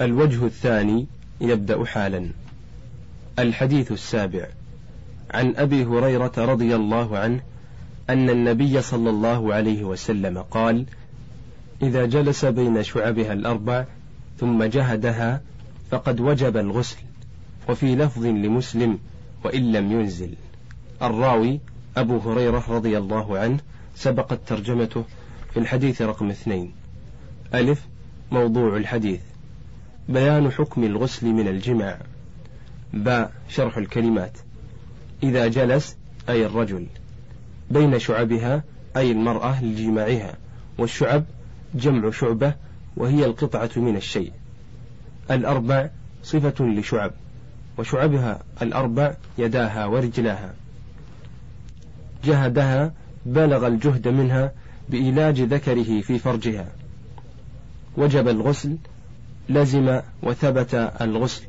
الوجه الثاني يبدأ حالا. الحديث السابع. عن أبي هريرة رضي الله عنه أن النبي صلى الله عليه وسلم قال إذا جلس بين شعبها الأربع ثم جهدها فقد وجب الغسل وفي لفظ لمسلم وإن لم ينزل. الراوي أبو هريرة رضي الله عنه سبقت ترجمته في الحديث رقم اثنين. ألف موضوع الحديث. بيان حكم الغسل من الجماع باء شرح الكلمات. إذا جلس أي الرجل. بين شعبها أي المرأة لجماعها. والشعب جمع شعبة وهي القطعة من الشيء. الأربع صفة لشعب. وشعبها الأربع يداها ورجلاها. جهدها بلغ الجهد منها بإيلاج ذكره في فرجها. وجب الغسل لزم وثبت الغسل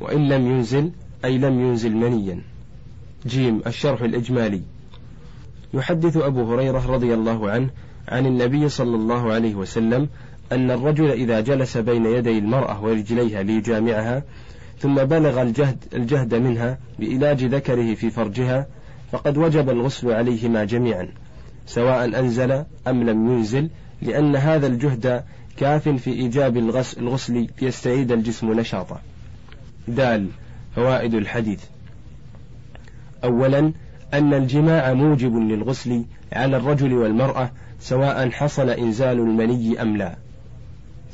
وإن لم ينزل أي لم ينزل منيا. جيم الشرح الإجمالي. يحدث أبو هريرة رضي الله عنه عن النبي صلى الله عليه وسلم أن الرجل إذا جلس بين يدي المرأة ورجليها ليجامعها ثم بلغ الجهد, الجهد منها بإلاج ذكره في فرجها فقد وجب الغسل عليهما جميعا سواء أنزل أم لم ينزل لأن هذا الجهد كاف في إيجاب الغسل ليستعيد الجسم نشاطا. دال فوائد الحديث. أولا أن الجماع موجب للغسل على الرجل والمرأة سواء حصل إنزال المني أم لا.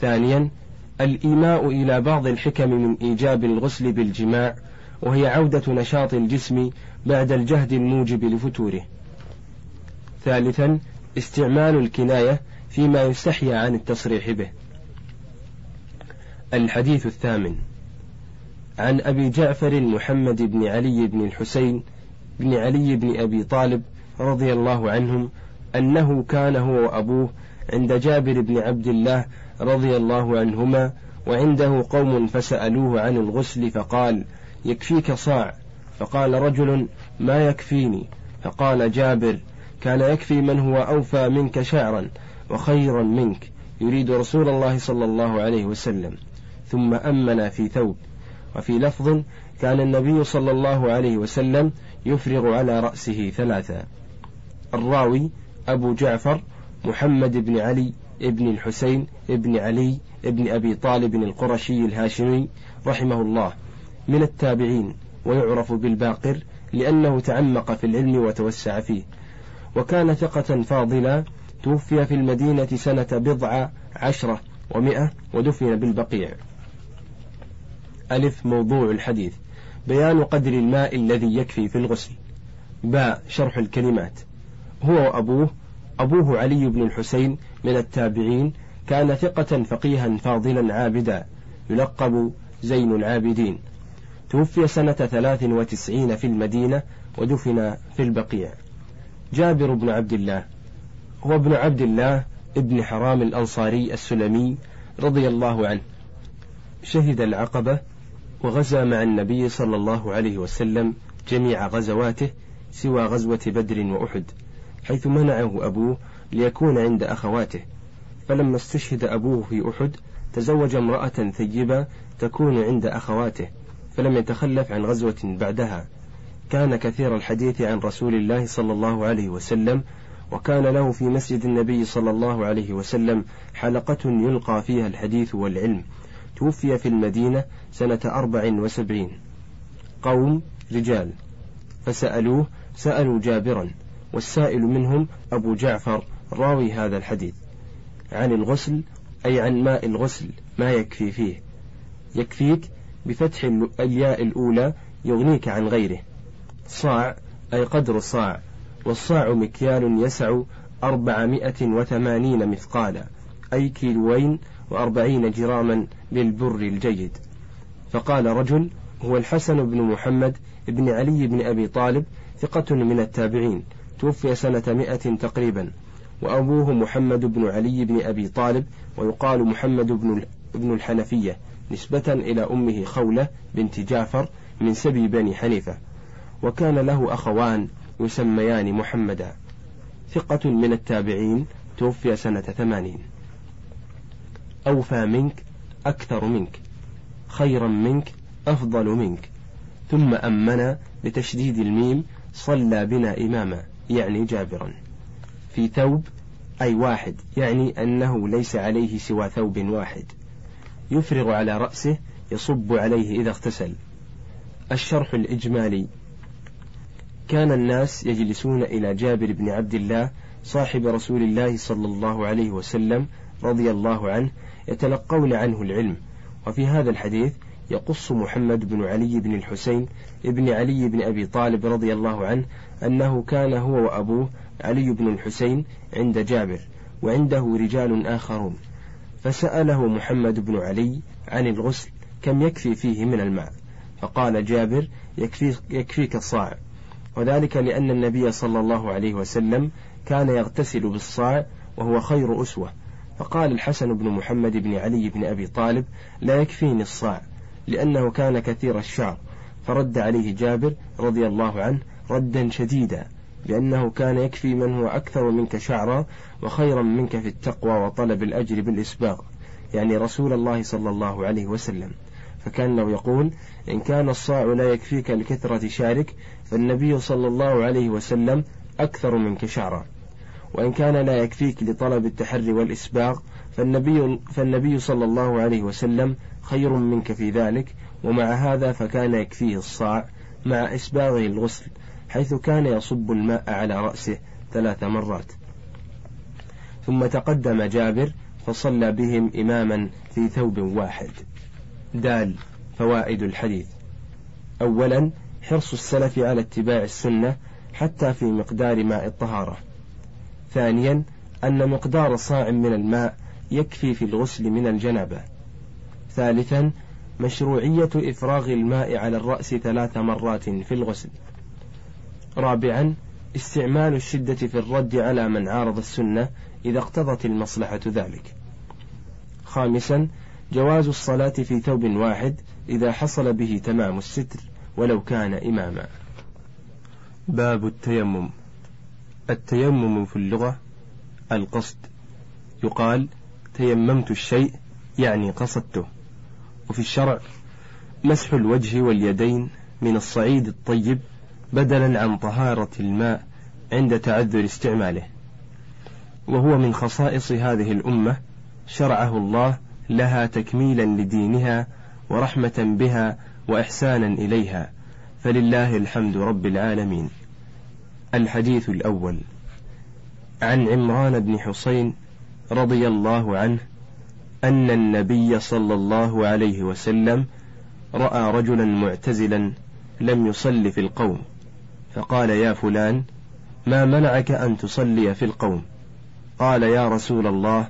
ثانيا الإيماء إلى بعض الحكم من إيجاب الغسل بالجماع وهي عودة نشاط الجسم بعد الجهد الموجب لفتوره ثالثا استعمال الكناية فيما يستحيا عن التصريح به. الحديث الثامن. عن أبي جعفر محمد بن علي بن الحسين بن علي بن أبي طالب رضي الله عنهم أنه كان هو وأبوه عند جابر بن عبد الله رضي الله عنهما وعنده قوم فسألوه عن الغسل فقال يكفيك صاع. فقال رجل ما يكفيني. فقال جابر كان يكفي من هو أوفى منك شعرا. وخيرا منك يريد رسول الله صلى الله عليه وسلم. ثم أمنا في ثوب. وفي لفظ كان النبي صلى الله عليه وسلم يفرغ على رأسه ثلاثا. الراوي أبو جعفر محمد بن علي ابن الحسين ابن علي ابن أبي طالب القرشي الهاشمي رحمه الله. من التابعين ويعرف بالباقر لأنه تعمق في العلم وتوسع فيه. وكان ثقة فاضلا توفي في المدينة سنة بضع عشرة ومئة ودفن بالبقيع. ألف موضوع الحديث. بيان قدر الماء الذي يكفي في الغسل. باء شرح الكلمات. هو وأبوه. أبوه علي بن الحسين من التابعين. كان ثقة فقيها فاضلا عابدا. يلقب زين العابدين. توفي سنة ثلاث وتسعين في المدينة ودفن في البقيع. جابر بن عبد الله. هو ابن عبد الله ابن حرام الأنصاري السلمي رضي الله عنه. شهد العقبة وغزا مع النبي صلى الله عليه وسلم جميع غزواته سوى غزوة بدر وأحد حيث منعه أبوه ليكون عند أخواته. فلما استشهد أبوه في أحد تزوج امرأة ثيبة تكون عند أخواته فلم يتخلف عن غزوة بعدها. كان كثير الحديث عن رسول الله صلى الله عليه وسلم وكان له في مسجد النبي صلى الله عليه وسلم حلقة يلقى فيها الحديث والعلم. توفي في المدينة سنة أربع وسبعين. قوم رجال. فسألوه سألوا جابرا والسائل منهم أبو جعفر راوي هذا الحديث. عن الغسل أي عن ماء الغسل ما يكفي فيه. يكفيك بفتح الياء الأولى يغنيك عن غيره. صاع أي قدر صاع والصاع مكيال يسع أربعمائة وثمانين مثقالا أي كيلوين وأربعين جراما للبر الجيد. فقال رجل هو الحسن بن محمد بن علي بن أبي طالب ثقة من التابعين توفي سنة مئة تقريبا وأبوه محمد بن علي بن أبي طالب ويقال محمد بن ابن الحنفية نسبة إلى أمه خولة بنت جعفر من سبي بني حنيفة. وكان له أخوان يسميان محمدا. ثقة من التابعين توفي سنة ثمانين. أوفى منك أكثر منك. خيرا منك أفضل منك. ثم أمنا بتشديد الميم صلى بنا إماما يعني جابرا. في ثوب أي واحد يعني أنه ليس عليه سوى ثوب واحد. يفرغ على رأسه يصب عليه إذا اغتسل. الشرح الإجمالي. كان الناس يجلسون إلى جابر بن عبد الله صاحب رسول الله صلى الله عليه وسلم رضي الله عنه يتلقون عنه العلم. وفي هذا الحديث يقص محمد بن علي بن الحسين ابن علي بن أبي طالب رضي الله عنه أنه كان هو وأبوه علي بن الحسين عند جابر وعنده رجال آخرون. فسأله محمد بن علي عن الغسل كم يكفي فيه من الماء؟ فقال جابر يكفي يكفيك الصاع. وذلك لأن النبي صلى الله عليه وسلم كان يغتسل بالصاع وهو خير أسوة. فقال الحسن بن محمد بن علي بن أبي طالب لا يكفيني الصاع لأنه كان كثير الشعر. فرد عليه جابر رضي الله عنه ردا شديدا لأنه كان يكفي من هو أكثر منك شعرا وخيرا منك في التقوى وطلب الأجر بالإسباغ يعني رسول الله صلى الله عليه وسلم. فكان يقول إن كان الصاع لا يكفيك لكثرة شعرك فالنبي صلى الله عليه وسلم أكثر منك شعرا وإن كان لا يكفيك لطلب التحري والإسباغ فالنبي, فالنبي صلى الله عليه وسلم خير منك في ذلك ومع هذا فكان يكفيه الصاع مع إسباغه الغسل حيث كان يصب الماء على رأسه ثلاث مرات. ثم تقدم جابر فصلى بهم إماما في ثوب واحد. دال فوائد الحديث. أولا حرص السلف على اتباع السنة حتى في مقدار ماء الطهارة. ثانيا أن مقدار صاع من الماء يكفي في الغسل من الجنبة ثالثا مشروعية إفراغ الماء على الرأس ثلاث مرات في الغسل. رابعا استعمال الشدة في الرد على من عارض السنة إذا اقتضت المصلحة ذلك. خامسا جواز الصلاة في ثوب واحد إذا حصل به تمام الستر. ولو كان إماما. باب التيمم. التيمم في اللغة القصد. يقال تيممت الشيء يعني قصدته. وفي الشرع مسح الوجه واليدين من الصعيد الطيب بدلا عن طهارة الماء عند تعذر استعماله. وهو من خصائص هذه الأمة شرعه الله لها تكميلا لدينها ورحمة بها وإحسانا إليها فلله الحمد رب العالمين. الحديث الأول عن عمران بن حسين رضي الله عنه أن النبي صلى الله عليه وسلم رأى رجلا معتزلا لم يصل في القوم فقال يا فلان ما منعك أن تصلي في القوم؟ قال يا رسول الله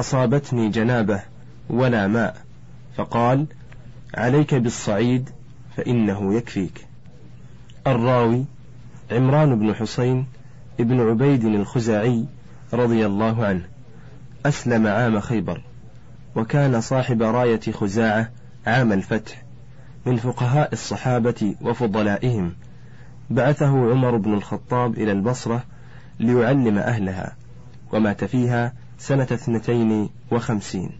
أصابتني جنابة ولا ماء. فقال عليك بالصعيد فإنه يكفيك. الراوي عمران بن حسين ابن عبيد الخزاعي رضي الله عنه. أسلم عام خيبر وكان صاحب راية خزاعة عام الفتح من فقهاء الصحابة وفضلائهم. بعثه عمر بن الخطاب إلى البصرة ليعلم أهلها ومات فيها سنة اثنتين وخمسين.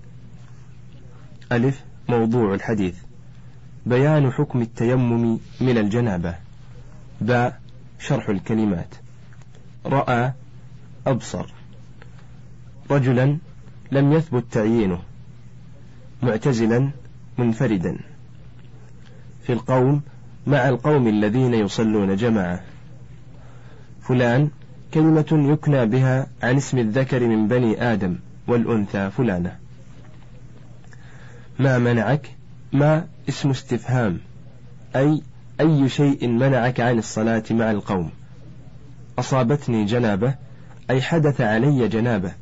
ألف موضوع الحديث. بيان حكم التيمم من الجنابة. باء شرح الكلمات. رأى. أبصر. رجلا لم يثبت تعيينه. معتزلا منفردا. في القوم مع القوم الذين يصلون جماعة. فلان كلمة يكنى بها عن اسم الذكر من بني آدم والأنثى فلانة. ما منعك؟ ما اسم استفهام؟ أي أي شيء منعك عن الصلاة مع القوم؟ أصابتني جنابة أي حدث علي جنابة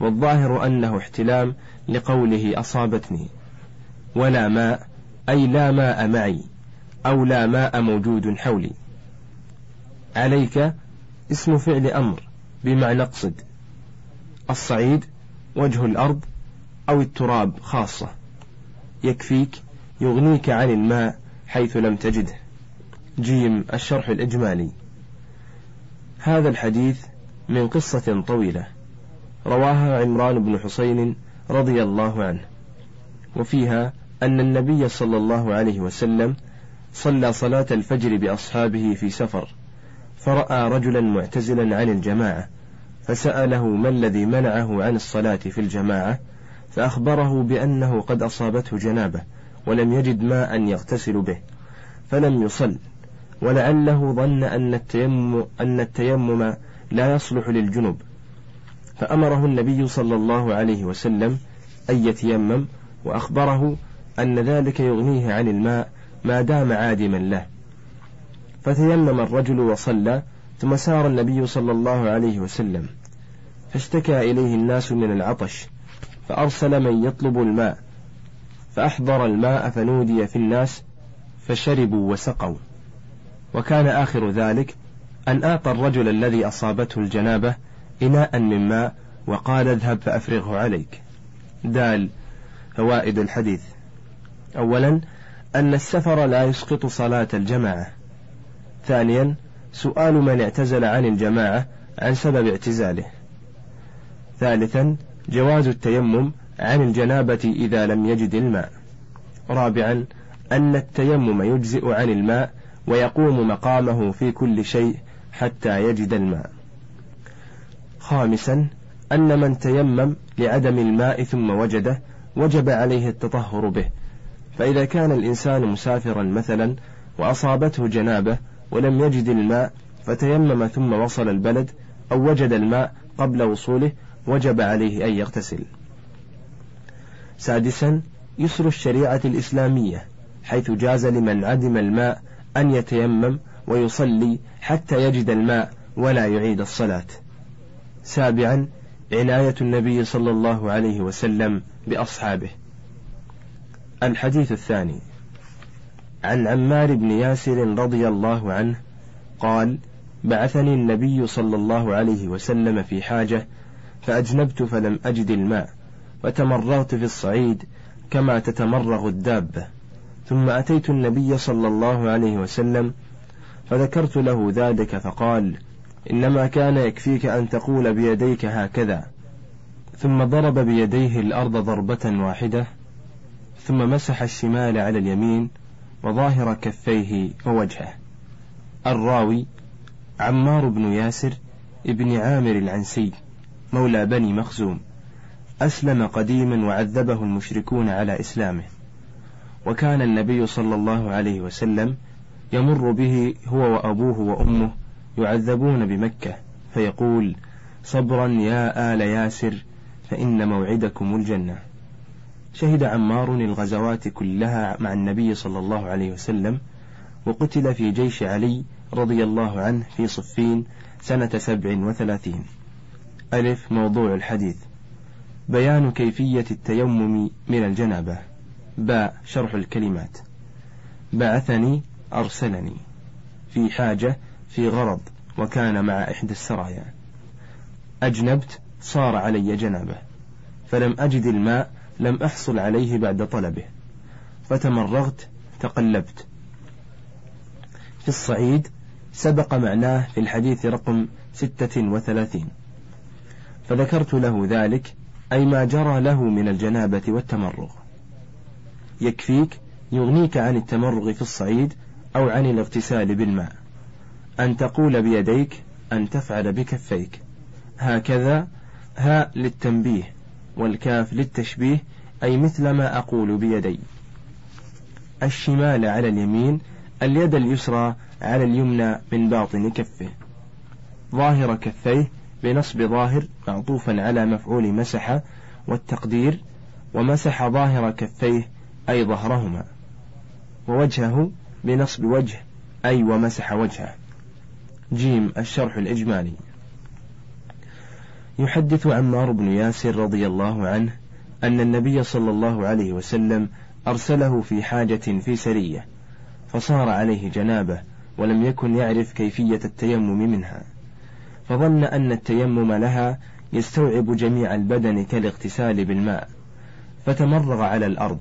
والظاهر أنه احتلام لقوله أصابتني. ولا ماء أي لا ماء معي أو لا ماء موجود حولي. عليك اسم فعل أمر بمعنى اقصد. الصعيد وجه الأرض أو التراب خاصة. يكفيك يغنيك عن الماء حيث لم تجده. جيم الشرح الإجمالي. هذا الحديث من قصة طويلة رواها عمران بن حسين رضي الله عنه وفيها أن النبي صلى الله عليه وسلم صلى صلاة الفجر بأصحابه في سفر فرأى رجلا معتزلا عن الجماعة فسأله ما الذي منعه عن الصلاة في الجماعة فأخبره بأنه قد أصابته جنابة ولم يجد ماء يغتسل به فلم يصل. ولعله ظن أن التيمم, أن التيمم لا يصلح للجنب. فأمره النبي صلى الله عليه وسلم أن يتيمم وأخبره أن ذلك يغنيه عن الماء ما دام عادما له. فتيمم الرجل وصلى ثم سار النبي صلى الله عليه وسلم. فاشتكى إليه الناس من العطش فأرسل من يطلب الماء. فأحضر الماء فنودي في الناس فشربوا وسقوا. وكان آخر ذلك أن أعطى الرجل الذي أصابته الجنابة إناء من ماء وقال اذهب فأفرغه عليك. دال فوائد الحديث. أولا أن السفر لا يسقط صلاة الجماعة. ثانيا سؤال من اعتزل عن الجماعة عن سبب اعتزاله. ثالثا جواز التيمم عن الجنابة إذا لم يجد الماء. رابعا أن التيمم يجزئ عن الماء ويقوم مقامه في كل شيء حتى يجد الماء. خامسا أن من تيمم لعدم الماء ثم وجده وجب عليه التطهر به. فإذا كان الإنسان مسافرا مثلا وأصابته جنابة ولم يجد الماء فتيمم ثم وصل البلد أو وجد الماء قبل وصوله وجب عليه أن يغتسل. سادسا يسر الشريعة الإسلامية حيث جاز لمن عدم الماء أن يتيمم ويصلي حتى يجد الماء ولا يعيد الصلاة. سابعا عناية النبي صلى الله عليه وسلم بأصحابه. الحديث الثاني عن عمار بن ياسر رضي الله عنه قال: بعثني النبي صلى الله عليه وسلم في حاجة فأجنبت فلم أجد الماء وتمرغت في الصعيد كما تتمرغ الدابة. ثم أتيت النبي صلى الله عليه وسلم فذكرت له ذلك فقال إنما كان يكفيك أن تقول بيديك هكذا. ثم ضرب بيديه الأرض ضربة واحدة ثم مسح الشمال على اليمين وظاهر كفيه ووجهه. الراوي عمار بن ياسر ابن عامر العنسي مولى بني مخزوم. أسلم قديما وعذبه المشركون على إسلامه. وكان النبي صلى الله عليه وسلم يمر به هو وأبوه وأمه يعذبون بمكة فيقول صبرا يا آل ياسر فإن موعدكم الجنة. شهد عمار الغزوات كلها مع النبي صلى الله عليه وسلم وقتل في جيش علي رضي الله عنه في صفين سنة سبع وثلاثين. ألف موضوع الحديث. بيان كيفية التيمم من الجنابة. باء شرح الكلمات. بعثني أرسلني. في حاجة. في غرض. وكان مع إحدى السرايا. أجنبت. صار علي جنابة. فلم أجد الماء. لم أحصل عليه بعد طلبه. فتمرغت. تقلبت. في الصعيد. سبق معناه في الحديث رقم ستة وثلاثين. فذكرت له ذلك. أي ما جرى له من الجنابة والتمرغ. يكفيك يغنيك عن التمرغ في الصعيد أو عن الاغتسال بالماء. أن تقول بيديك أن تفعل بكفيك. هكذا ها للتنبيه والكاف للتشبيه أي مثل ما أقول بيدي. الشمال على اليمين اليد اليسرى على اليمنى من باطن كفه. ظاهر كفيه بنصب ظاهر معطوفا على مفعول مسح والتقدير ومسح ظاهر كفيه أي ظهرهما ووجهه بنصب وجه أي ومسح وجهه. جيم الشرح الإجمالي. يحدث عمار بن ياسر رضي الله عنه أن النبي صلى الله عليه وسلم أرسله في حاجة في سرية فصار عليه جنابة ولم يكن يعرف كيفية التيمم منها. فظن أن التيمم لها يستوعب جميع البدن كالاغتسال بالماء فتمرغ على الأرض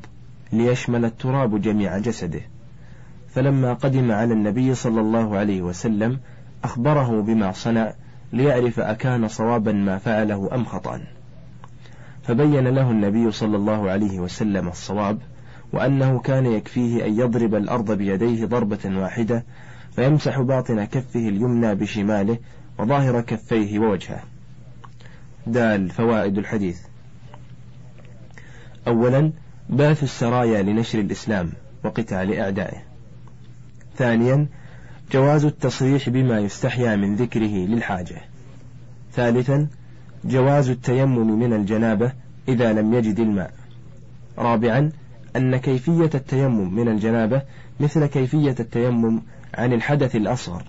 ليشمل التراب جميع جسده. فلما قدم على النبي صلى الله عليه وسلم أخبره بما صنع ليعرف أكان صوابا ما فعله أم خطأ. فبين له النبي صلى الله عليه وسلم الصواب وأنه كان يكفيه أن يضرب الأرض بيديه ضربة واحدة فيمسح باطن كفه اليمنى بشماله وظاهر كفيه ووجهه. دال فوائد الحديث. أولا بعث السرايا لنشر الإسلام وقتال أعدائه. ثانيا جواز التصريح بما يستحيا من ذكره للحاجة. ثالثا جواز التيمم من الجنابة إذا لم يجد الماء. رابعا أن كيفية التيمم من الجنابة مثل كيفية التيمم عن الحدث الأصغر.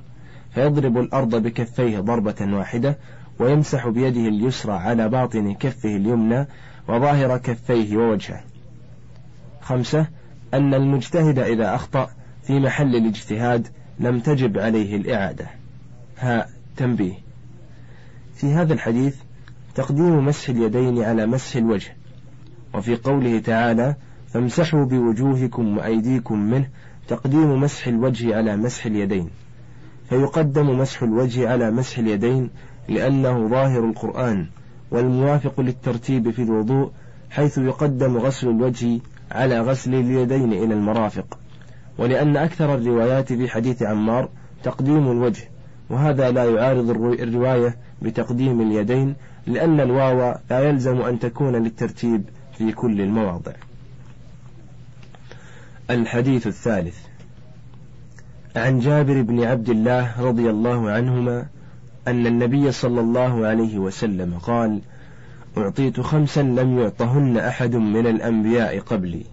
فيضرب الأرض بكفيه ضربة واحدة ويمسح بيده اليسرى على باطن كفه اليمنى وظاهر كفيه ووجهه. خمسة أن المجتهد إذا أخطأ في محل الاجتهاد لم تجب عليه الإعادة. ها تنبيه. في هذا الحديث تقديم مسح اليدين على مسح الوجه وفي قوله تعالى فامسحوا بوجوهكم وأيديكم منه تقديم مسح الوجه على مسح اليدين. فيقدم مسح الوجه على مسح اليدين لأنه ظاهر القرآن والموافق للترتيب في الوضوء حيث يقدم غسل الوجه على غسل اليدين إلى المرافق. ولأن أكثر الروايات في حديث عمار تقديم الوجه وهذا لا يعارض الرواية بتقديم اليدين لأن الواو لا يلزم أن تكون للترتيب في كل المواضع. الحديث الثالث. عن جابر بن عبد الله رضي الله عنهما أن النبي صلى الله عليه وسلم قال أعطيت خمسا لم يعطهن أحد من الأنبياء قبلي.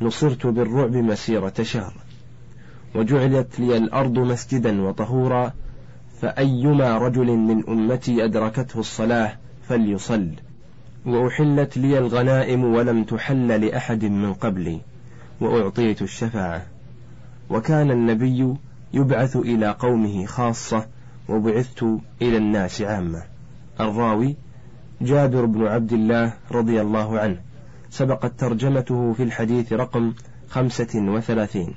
نصرت بالرعب مسيرة شهر. وجعلت لي الأرض مسجدا وطهورا فأيما رجل من أمتي أدركته الصلاة فليصل. وأحلت لي الغنائم ولم تحل لأحد من قبلي وأعطيت الشفاعة. وكان النبي يبعث إلى قومه خاصة وبعثت إلى الناس عامة. الراوي جابر بن عبد الله رضي الله عنه. سبقت ترجمته في الحديث رقم خمسة وثلاثين.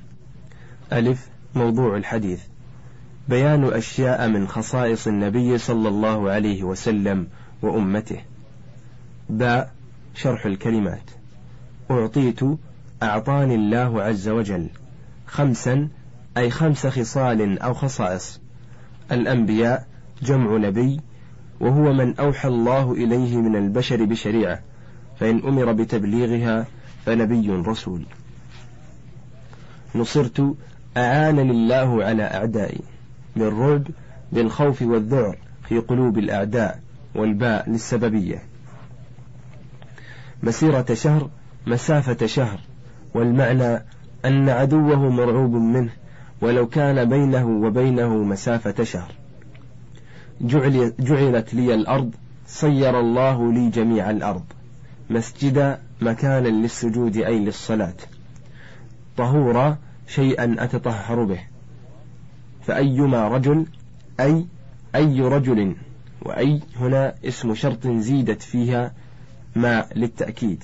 ألف موضوع الحديث. بيان أشياء من خصائص النبي صلى الله عليه وسلم وأمته. باء شرح الكلمات. أعطيت أعطاني الله عز وجل. خمسا أي خمس خصال أو خصائص. الأنبياء جمع نبي وهو من أوحى الله إليه من البشر بشريعة فإن أمر بتبليغها فنبي رسول. نصرت أعانني الله على أعدائي بالرعب بالخوف والذعر في قلوب الأعداء والباء للسببية. مسيرة شهر مسافة شهر والمعنى أن عدوه مرعوب منه ولو كان بينه وبينه مسافة شهر. جعل جعلت لي الأرض صير الله لي جميع الأرض. مسجدا مكانا للسجود أي للصلاة. طهورا شيئا أتطهر به. فأيما رجل أي أي رجل وأي هنا اسم شرط زيدت فيها ما للتأكيد.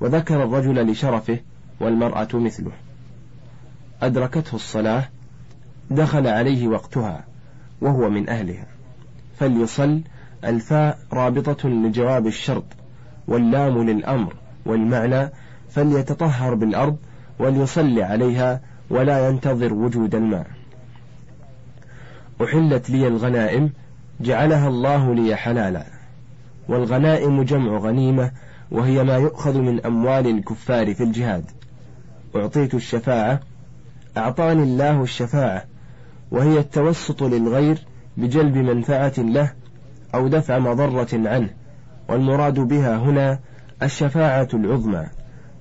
وذكر الرجل لشرفه والمرأة مثله. أدركته الصلاة دخل عليه وقتها وهو من أهلها. فليصل الفاء رابطة لجواب الشرط واللام للأمر والمعنى فليتطهر بالأرض وليصلي عليها ولا ينتظر وجود الماء. أحلت لي الغنائم جعلها الله لي حلالا. والغنائم جمع غنيمة وهي ما يؤخذ من أموال الكفار في الجهاد. أعطيت الشفاعة أعطاني الله الشفاعة وهي التوسط للغير بجلب منفعة له أو دفع مضرة عنه والمراد بها هنا الشفاعة العظمى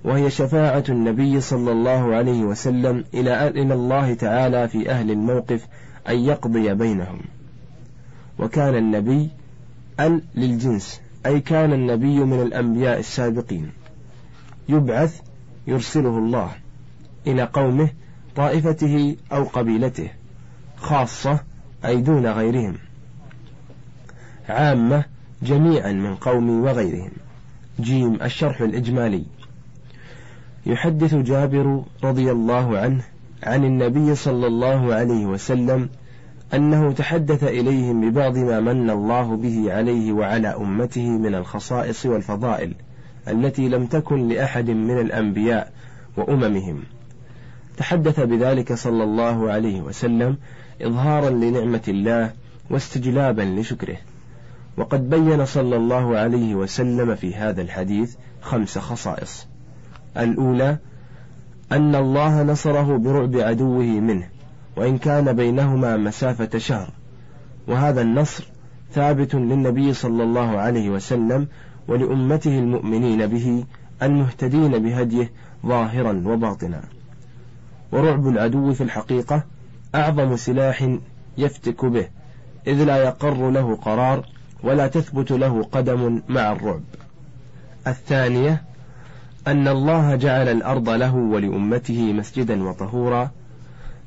وهي شفاعة النبي صلى الله عليه وسلم إلى إلى الله تعالى في أهل الموقف أن يقضي بينهم. وكان النبي أل للجنس أي كان النبي من الأنبياء السابقين يبعث يرسله الله إلى قومه طائفته أو قبيلته خاصة أي دون غيرهم. عامة جميعا من قومي وغيرهم. جيم الشرح الإجمالي. يحدث جابر رضي الله عنه عن النبي صلى الله عليه وسلم أنه تحدث إليهم ببعض ما من الله به عليه وعلى أمته من الخصائص والفضائل. التي لم تكن لأحد من الأنبياء وأممهم. تحدث بذلك صلى الله عليه وسلم إظهارا لنعمة الله واستجلابا لشكره. وقد بين صلى الله عليه وسلم في هذا الحديث خمس خصائص. الأولى أن الله نصره برعب عدوه منه وإن كان بينهما مسافة شهر. وهذا النصر ثابت للنبي صلى الله عليه وسلم ولأمته المؤمنين به المهتدين بهديه ظاهرا وباطنا. ورعب العدو في الحقيقة أعظم سلاح يفتك به إذ لا يقر له قرار ولا تثبت له قدم مع الرعب. الثانية أن الله جعل الأرض له ولأمته مسجدا وطهورا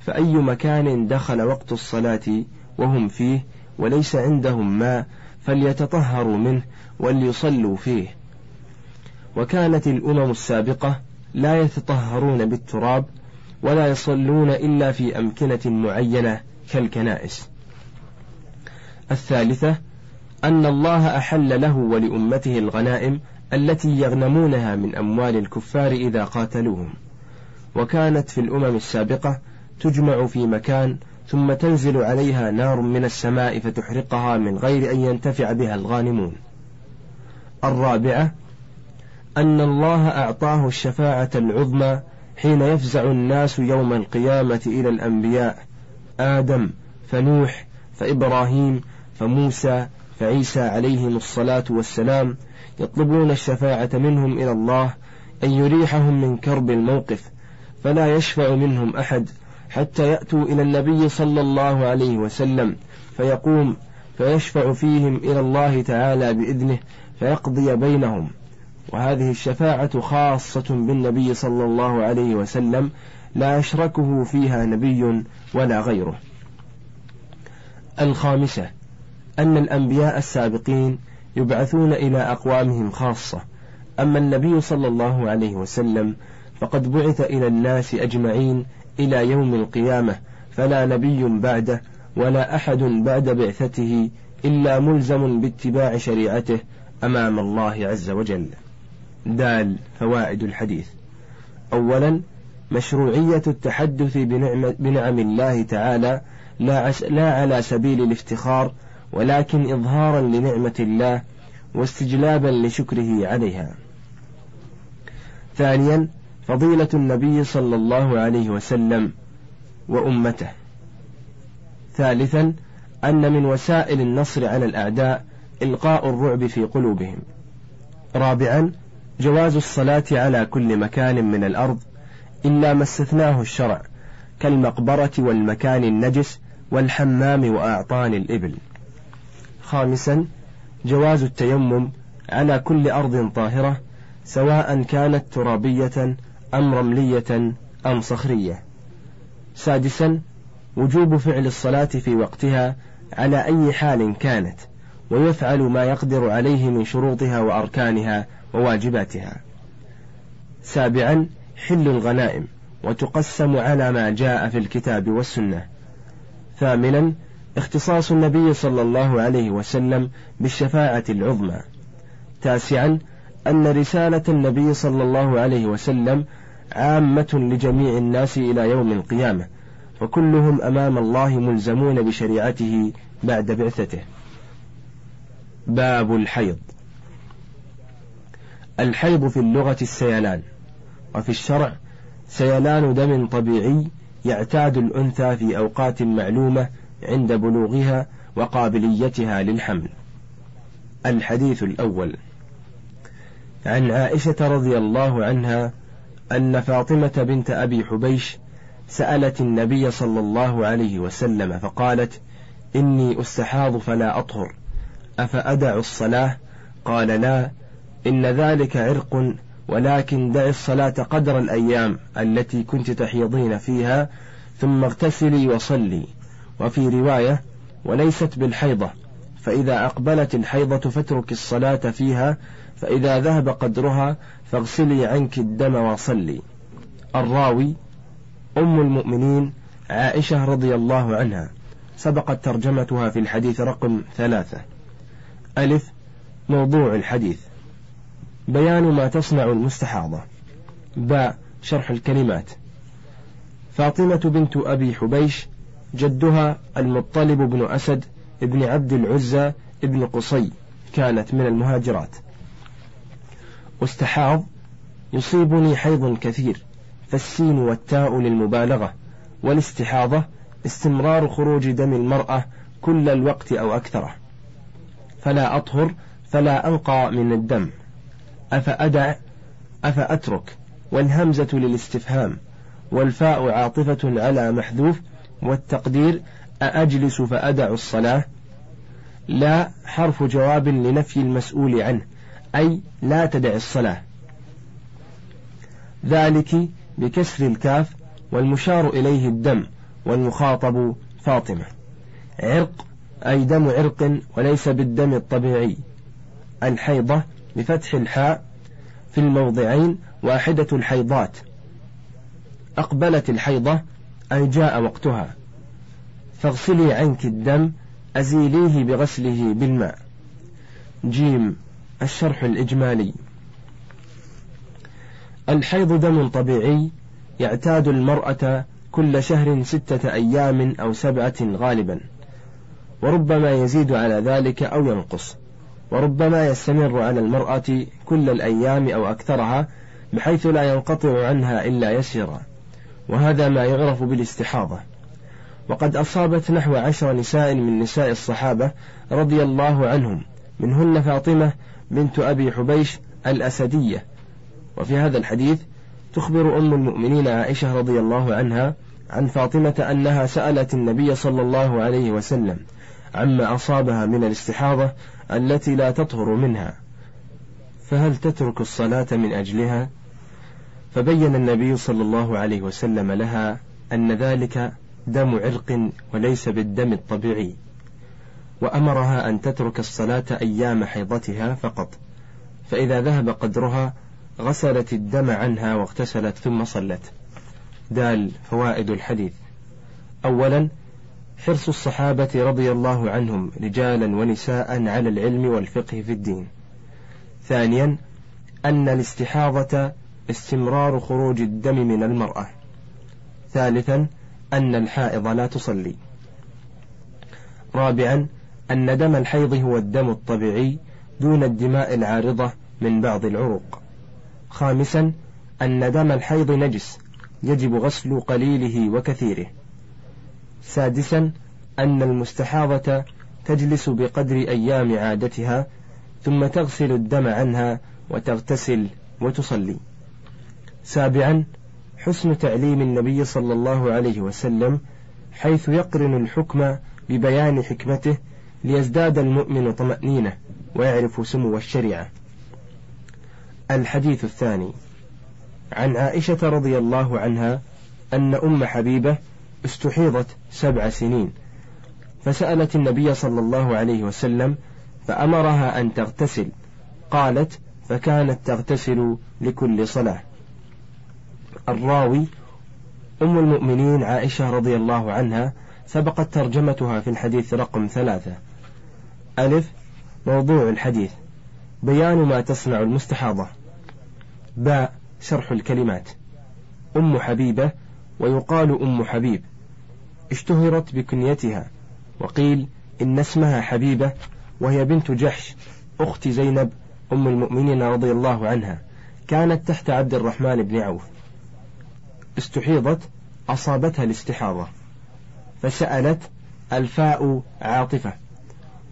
فأي مكان دخل وقت الصلاة وهم فيه وليس عندهم ماء فليتطهروا منه وليصلوا فيه. وكانت الأمم السابقة لا يتطهرون بالتراب ولا يصلون إلا في أمكنة معينة كالكنائس. الثالثة أن الله أحل له ولأمته الغنائم التي يغنمونها من أموال الكفار إذا قاتلوهم. وكانت في الأمم السابقة تجمع في مكان ثم تنزل عليها نار من السماء فتحرقها من غير أن ينتفع بها الغانمون. الرابعة أن الله أعطاه الشفاعة العظمى حين يفزع الناس يوم القيامة إلى الأنبياء آدم فنوح فإبراهيم فموسى فعيسى عليهم الصلاة والسلام يطلبون الشفاعة منهم إلى الله أن يريحهم من كرب الموقف فلا يشفع منهم أحد حتى يأتوا إلى النبي صلى الله عليه وسلم فيقوم فيشفع فيهم إلى الله تعالى بإذنه فيقضي بينهم وهذه الشفاعة خاصة بالنبي صلى الله عليه وسلم لا يشركه فيها نبي ولا غيره. الخامسة أن الأنبياء السابقين يبعثون إلى أقوامهم خاصة، أما النبي صلى الله عليه وسلم فقد بعث إلى الناس أجمعين إلى يوم القيامة، فلا نبي بعده ولا أحد بعد بعثته إلا ملزم باتباع شريعته أمام الله عز وجل. دال فوائد الحديث أولا مشروعية التحدث بنعم, بنعم الله تعالى لا, لا على سبيل الافتخار ولكن إظهارا لنعمة الله واستجلابا لشكره عليها ثانيا فضيلة النبي صلى الله عليه وسلم وأمته ثالثا أن من وسائل النصر على الأعداء إلقاء الرعب في قلوبهم رابعا جواز الصلاة على كل مكان من الأرض إلا ما استثناه الشرع كالمقبرة والمكان النجس والحمام وأعطان الإبل. خامسا جواز التيمم على كل أرض طاهرة سواء كانت ترابية أم رملية أم صخرية. سادسا وجوب فعل الصلاة في وقتها على أي حال كانت ويفعل ما يقدر عليه من شروطها وأركانها وواجباتها. سابعا حل الغنائم وتقسم على ما جاء في الكتاب والسنة. ثامنا اختصاص النبي صلى الله عليه وسلم بالشفاعة العظمى. تاسعا أن رسالة النبي صلى الله عليه وسلم عامة لجميع الناس إلى يوم القيامة فكلهم أمام الله ملزمون بشريعته بعد بعثته. باب الحيض. الحيض في اللغة السيلان وفي الشرع سيلان دم طبيعي يعتاد الأنثى في أوقات معلومة عند بلوغها وقابليتها للحمل. الحديث الأول. عن عائشة رضي الله عنها أن فاطمة بنت أبي حبيش سألت النبي صلى الله عليه وسلم فقالت: إني أستحاض فلا أطهر، أفأدع الصلاة؟ قال لا، إن ذلك عرق ولكن دع الصلاة قدر الأيام التي كنت تحيضين فيها ثم اغتسلي وصلي وفي رواية وليست بالحيضة فإذا أقبلت الحيضة فاترك الصلاة فيها فإذا ذهب قدرها فاغسلي عنك الدم وصلي. الراوي أم المؤمنين عائشة رضي الله عنها. سبقت ترجمتها في الحديث رقم ثلاثة. ألف موضوع الحديث. بيان ما تصنع المستحاضة. باء شرح الكلمات. فاطمة بنت أبي حبيش جدها المطلب بن أسد ابن عبد العزى ابن قصي كانت من المهاجرات. واستحاض يصيبني حيض كثير فالسين والتاء للمبالغة والاستحاضة استمرار خروج دم المرأة كل الوقت أو أكثره. فلا أطهر فلا أنقى من الدم. أفأدع أفأترك والهمزة للاستفهام والفاء عاطفة على محذوف والتقدير أأجلس فأدع الصلاة؟ لا حرف جواب لنفي المسؤول عنه أي لا تدع الصلاة. ذلك بكسر الكاف والمشار إليه الدم والمخاطب فاطمة. عرق أي دم عرق وليس بالدم الطبيعي. الحيضة بفتح الحاء في الموضعين واحدة الحيضات. أقبلت الحيضة أي جاء وقتها. فاغسلي عنك الدم أزيليه بغسله بالماء. جيم الشرح الإجمالي. الحيض دم طبيعي يعتاد المرأة كل شهر ستة أيام أو سبعة غالبا. وربما يزيد على ذلك أو ينقص. وربما يستمر على المرأة كل الأيام أو أكثرها بحيث لا ينقطع عنها إلا يسيرا. وهذا ما يعرف بالاستحاضة. وقد أصابت نحو عشر نساء من نساء الصحابة رضي الله عنهم منهن فاطمة بنت أبي حبيش الأسدية. وفي هذا الحديث تخبر أم المؤمنين عائشة رضي الله عنها عن فاطمة أنها سألت النبي صلى الله عليه وسلم عما أصابها من الاستحاضة التي لا تطهر منها. فهل تترك الصلاة من أجلها؟ فبين النبي صلى الله عليه وسلم لها أن ذلك دم عرق وليس بالدم الطبيعي وأمرها أن تترك الصلاة أيام حيضتها فقط فإذا ذهب قدرها غسلت الدم عنها واغتسلت ثم صلت. دال فوائد الحديث. أولا حرص الصحابة رضي الله عنهم رجالا ونساء على العلم والفقه في الدين. ثانيا أن الاستحاضة استمرار خروج الدم من المرأة. ثالثا أن الحائض لا تصلي. رابعا أن دم الحيض هو الدم الطبيعي دون الدماء العارضة من بعض العروق. خامسا أن دم الحيض نجس يجب غسل قليله وكثيره. سادسا أن المستحاضة تجلس بقدر أيام عادتها ثم تغسل الدم عنها وتغتسل وتصلي. سابعا حسن تعليم النبي صلى الله عليه وسلم حيث يقرن الحكم ببيان حكمته ليزداد المؤمن طمأنينة ويعرف سمو الشريعة. الحديث الثاني عن عائشة رضي الله عنها أن أم حبيبة استحيضت سبع سنين فسألت النبي صلى الله عليه وسلم فأمرها أن تغتسل قالت فكانت تغتسل لكل صلاة الراوي أم المؤمنين عائشة رضي الله عنها سبقت ترجمتها في الحديث رقم ثلاثة. ألف موضوع الحديث. بيان ما تصنع المستحاضة. باء شرح الكلمات. أم حبيبة ويقال أم حبيب. اشتهرت بكنيتها. وقيل إن اسمها حبيبة وهي بنت جحش أخت زينب أم المؤمنين رضي الله عنها. كانت تحت عبد الرحمن بن عوف. استحيضت أصابتها الاستحاضة فسألت الفاء عاطفة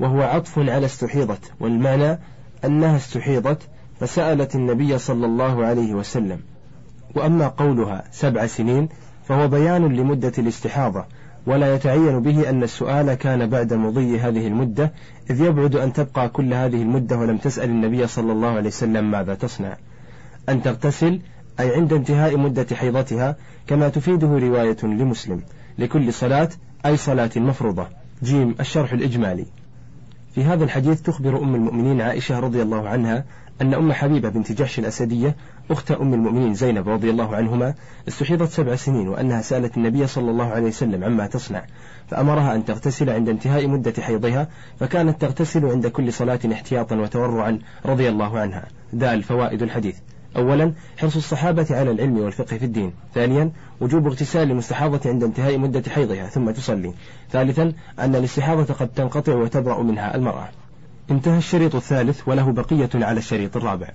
وهو عطف على استحيضت والمعنى أنها استحيضت فسألت النبي صلى الله عليه وسلم. وأما قولها سبع سنين فهو بيان لمدة الاستحاضة ولا يتعين به أن السؤال كان بعد مضي هذه المدة إذ يبعد أن تبقى كل هذه المدة ولم تسأل النبي صلى الله عليه وسلم ماذا تصنع. أن تغتسل أي عند انتهاء مدة حيضتها كما تفيده رواية لمسلم. لكل صلاة أي صلاة مفروضة. جيم الشرح الإجمالي. في هذا الحديث تخبر أم المؤمنين عائشة رضي الله عنها أن أم حبيبة بنت جحش الأسدية أخت أم المؤمنين زينب رضي الله عنهما استحيضت سبع سنين وأنها سألت النبي صلى الله عليه وسلم عما تصنع. فأمرها أن تغتسل عند انتهاء مدة حيضها فكانت تغتسل عند كل صلاة احتياطا وتورعا رضي الله عنها. دال فوائد الحديث. أولا حرص الصحابة على العلم والفقه في الدين. ثانيا وجوب اغتسال المستحاضة عند انتهاء مدة حيضها ثم تصلي. ثالثا أن الاستحاضة قد تنقطع وتبرأ منها المرأة. انتهى الشريط الثالث وله بقية على الشريط الرابع.